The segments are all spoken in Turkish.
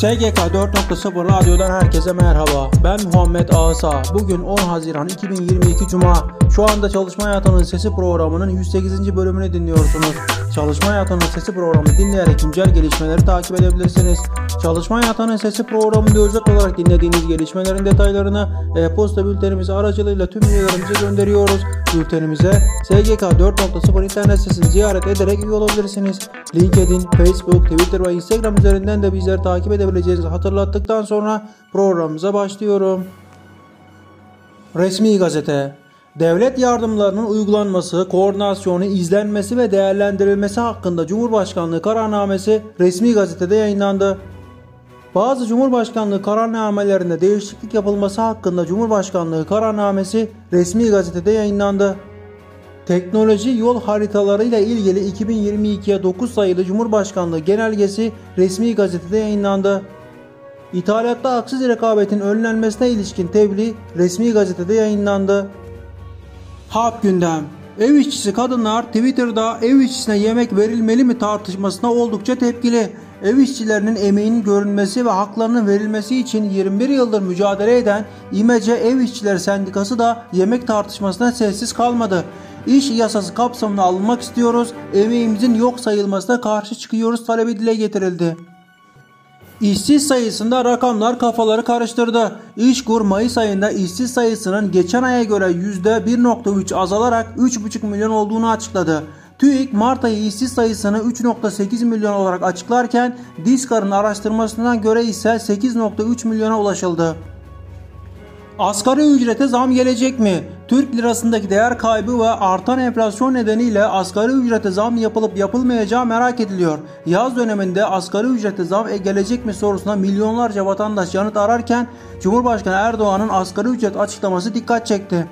SGK 4.0 Radyo'dan herkese merhaba. Ben Muhammed Asa. Bugün 10 Haziran 2022 Cuma. Şu anda Çalışma Hayatının Sesi programının 108. bölümünü dinliyorsunuz. Çalışma Hayatının Sesi programını dinleyerek güncel gelişmeleri takip edebilirsiniz. Çalışma Hayatının Sesi programında özet olarak dinlediğiniz gelişmelerin detaylarını e-posta bültenimiz aracılığıyla tüm üyelerimize gönderiyoruz. Bültenimize SGK 4.0 internet sitesini ziyaret ederek üye olabilirsiniz. LinkedIn, Facebook, Twitter ve Instagram üzerinden de bizleri takip edebileceğinizi hatırlattıktan sonra programımıza başlıyorum. Resmi Gazete Devlet yardımlarının uygulanması, koordinasyonu, izlenmesi ve değerlendirilmesi hakkında Cumhurbaşkanlığı kararnamesi resmi gazetede yayınlandı. Bazı Cumhurbaşkanlığı kararnamelerinde değişiklik yapılması hakkında Cumhurbaşkanlığı kararnamesi resmi gazetede yayınlandı. Teknoloji yol haritaları ile ilgili 2022'ye 9 sayılı Cumhurbaşkanlığı genelgesi resmi gazetede yayınlandı. İthalatta haksız rekabetin önlenmesine ilişkin tebliğ resmi gazetede yayınlandı. Hap gündem Ev işçisi kadınlar Twitter'da ev işçisine yemek verilmeli mi tartışmasına oldukça tepkili. Ev işçilerinin emeğinin görünmesi ve haklarının verilmesi için 21 yıldır mücadele eden İMECE Ev İşçileri Sendikası da yemek tartışmasına sessiz kalmadı. İş yasası kapsamına alınmak istiyoruz, emeğimizin yok sayılmasına karşı çıkıyoruz talebi dile getirildi. İşsiz sayısında rakamlar kafaları karıştırdı. İşkur Mayıs ayında işsiz sayısının geçen aya göre %1.3 azalarak 3.5 milyon olduğunu açıkladı. TÜİK Mart ayı işsiz sayısını 3.8 milyon olarak açıklarken Diskar'ın araştırmasından göre ise 8.3 milyona ulaşıldı. Asgari ücrete zam gelecek mi? Türk lirasındaki değer kaybı ve artan enflasyon nedeniyle asgari ücrete zam yapılıp yapılmayacağı merak ediliyor. Yaz döneminde asgari ücrete zam e, gelecek mi sorusuna milyonlarca vatandaş yanıt ararken Cumhurbaşkanı Erdoğan'ın asgari ücret açıklaması dikkat çekti.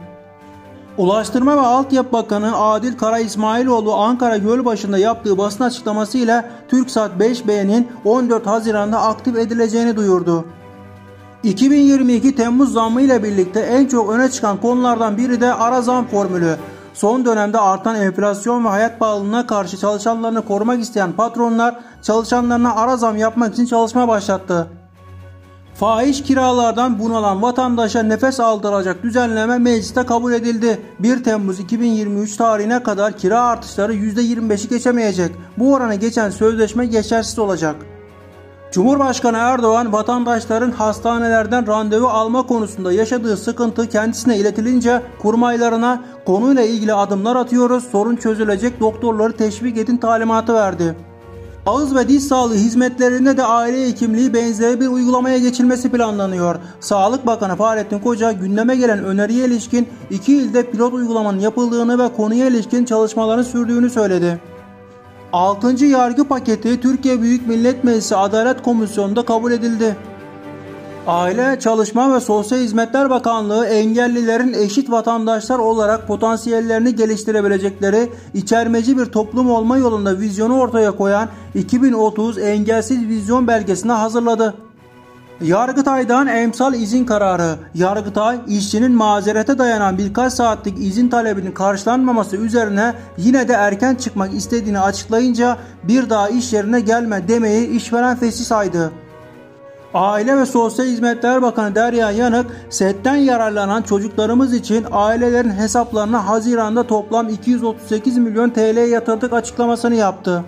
Ulaştırma ve Altyapı Bakanı Adil Kara İsmailoğlu Ankara Gölbaşı'nda yaptığı basın açıklamasıyla TürkSat 5B'nin 14 Haziran'da aktif edileceğini duyurdu. 2022 Temmuz zammı ile birlikte en çok öne çıkan konulardan biri de ara zam formülü. Son dönemde artan enflasyon ve hayat pahalılığına karşı çalışanlarını korumak isteyen patronlar çalışanlarına ara zam yapmak için çalışma başlattı. Fahiş kiralardan bunalan vatandaşa nefes aldıracak düzenleme mecliste kabul edildi. 1 Temmuz 2023 tarihine kadar kira artışları %25'i geçemeyecek. Bu oranı geçen sözleşme geçersiz olacak. Cumhurbaşkanı Erdoğan vatandaşların hastanelerden randevu alma konusunda yaşadığı sıkıntı kendisine iletilince kurmaylarına konuyla ilgili adımlar atıyoruz, sorun çözülecek doktorları teşvik edin talimatı verdi. Ağız ve diş sağlığı hizmetlerinde de aile hekimliği benzeri bir uygulamaya geçilmesi planlanıyor. Sağlık Bakanı Fahrettin Koca gündeme gelen öneriye ilişkin iki ilde pilot uygulamanın yapıldığını ve konuya ilişkin çalışmaların sürdüğünü söyledi. 6. yargı paketi Türkiye Büyük Millet Meclisi Adalet Komisyonu'nda kabul edildi. Aile, Çalışma ve Sosyal Hizmetler Bakanlığı engellilerin eşit vatandaşlar olarak potansiyellerini geliştirebilecekleri içermeci bir toplum olma yolunda vizyonu ortaya koyan 2030 Engelsiz Vizyon belgesini hazırladı. Yargıtay'dan emsal izin kararı. Yargıtay işçinin mazerete dayanan birkaç saatlik izin talebinin karşılanmaması üzerine yine de erken çıkmak istediğini açıklayınca bir daha iş yerine gelme demeyi işveren fesih saydı. Aile ve Sosyal Hizmetler Bakanı Derya Yanık, setten yararlanan çocuklarımız için ailelerin hesaplarına Haziran'da toplam 238 milyon TL yatırdık açıklamasını yaptı.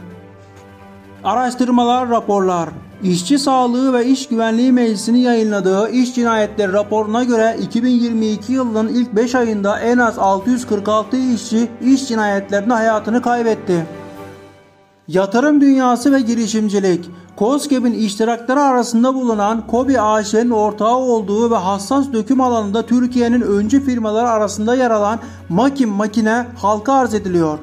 Araştırmalar, raporlar İşçi Sağlığı ve İş Güvenliği Meclisi'nin yayınladığı iş cinayetleri raporuna göre 2022 yılının ilk 5 ayında en az 646 işçi iş cinayetlerinde hayatını kaybetti. Yatırım dünyası ve girişimcilik COSGAP'in iştirakları arasında bulunan Kobi AŞ'nin ortağı olduğu ve hassas döküm alanında Türkiye'nin öncü firmaları arasında yer alan Makim makine halka arz ediliyor.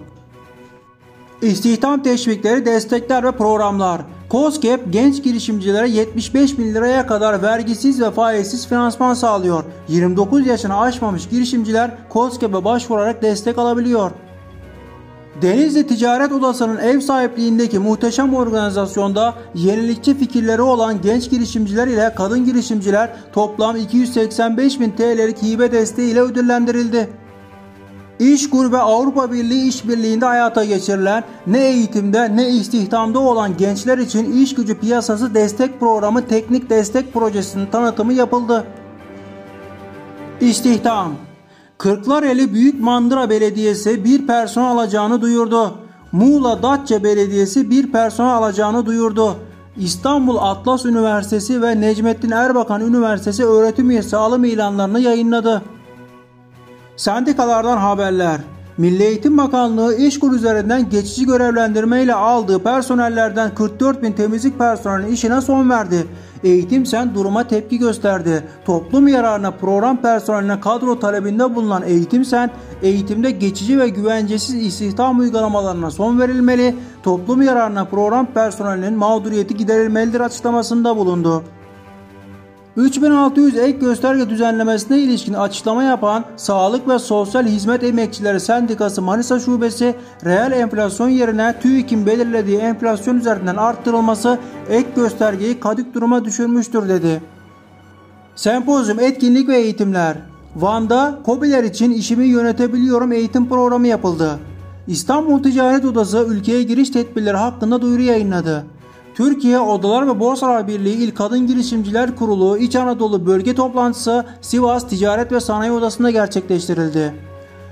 İstihdam teşvikleri, destekler ve programlar COSGAP genç girişimcilere 75 bin liraya kadar vergisiz ve faizsiz finansman sağlıyor. 29 yaşını aşmamış girişimciler COSGAP'e başvurarak destek alabiliyor. Denizli Ticaret Odası'nın ev sahipliğindeki muhteşem organizasyonda yenilikçi fikirleri olan genç girişimciler ile kadın girişimciler toplam 285 bin TL'lik hibe desteği ile ödüllendirildi. İşkur ve Avrupa Birliği işbirliğinde hayata geçirilen ne eğitimde ne istihdamda olan gençler için iş gücü piyasası destek programı teknik destek projesinin tanıtımı yapıldı. İstihdam Kırklareli Büyük Mandıra Belediyesi bir personel alacağını duyurdu. Muğla Datça Belediyesi bir personel alacağını duyurdu. İstanbul Atlas Üniversitesi ve Necmettin Erbakan Üniversitesi öğretim üyesi alım ilanlarını yayınladı. Sendikalardan haberler. Milli Eğitim Bakanlığı İşkur üzerinden geçici görevlendirme ile aldığı personellerden 44 bin temizlik personelinin işine son verdi. Eğitim Sen duruma tepki gösterdi. Toplum yararına program personeline kadro talebinde bulunan Eğitim Sen, eğitimde geçici ve güvencesiz istihdam uygulamalarına son verilmeli, toplum yararına program personelinin mağduriyeti giderilmelidir açıklamasında bulundu. 3600 ek gösterge düzenlemesine ilişkin açıklama yapan Sağlık ve Sosyal Hizmet Emekçileri Sendikası Manisa Şubesi, reel enflasyon yerine TÜİK'in belirlediği enflasyon üzerinden arttırılması ek göstergeyi kadık duruma düşürmüştür dedi. Sempozyum etkinlik ve eğitimler Van'da COBİ'ler için işimi yönetebiliyorum eğitim programı yapıldı. İstanbul Ticaret Odası ülkeye giriş tedbirleri hakkında duyuru yayınladı. Türkiye Odalar ve Borsalar Birliği İl Kadın Girişimciler Kurulu İç Anadolu Bölge Toplantısı Sivas Ticaret ve Sanayi Odası'nda gerçekleştirildi.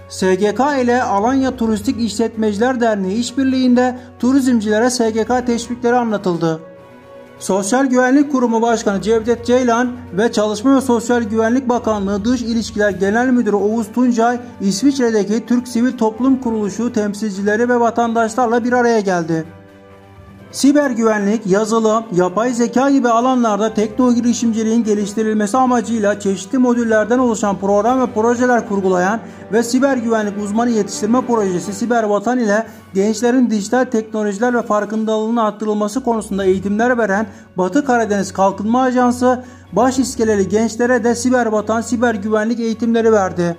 SGK ile Alanya Turistik İşletmeciler Derneği işbirliğinde turizmcilere SGK teşvikleri anlatıldı. Sosyal Güvenlik Kurumu Başkanı Cevdet Ceylan ve Çalışma ve Sosyal Güvenlik Bakanlığı Dış İlişkiler Genel Müdürü Oğuz Tuncay, İsviçre'deki Türk Sivil Toplum Kuruluşu temsilcileri ve vatandaşlarla bir araya geldi. Siber güvenlik, yazılım, yapay zeka gibi alanlarda teknoloji girişimciliğin geliştirilmesi amacıyla çeşitli modüllerden oluşan program ve projeler kurgulayan ve siber güvenlik uzmanı yetiştirme projesi Siber Vatan ile gençlerin dijital teknolojiler ve farkındalığının arttırılması konusunda eğitimler veren Batı Karadeniz Kalkınma Ajansı baş iskeleli gençlere de Siber Vatan siber güvenlik eğitimleri verdi.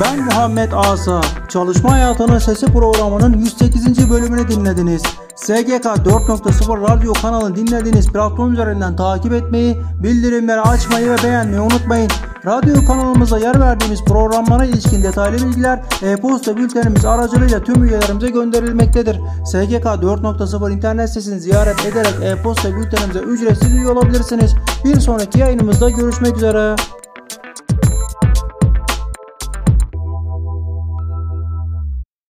Ben Muhammed Asa. Çalışma Hayatının Sesi programının 108. bölümünü dinlediniz. SGK 4.0 radyo kanalını dinlediğiniz platform üzerinden takip etmeyi, bildirimleri açmayı ve beğenmeyi unutmayın. Radyo kanalımıza yer verdiğimiz programlara ilişkin detaylı bilgiler e-posta bültenimiz aracılığıyla tüm üyelerimize gönderilmektedir. SGK 4.0 internet sitesini ziyaret ederek e-posta bültenimize ücretsiz üye olabilirsiniz. Bir sonraki yayınımızda görüşmek üzere.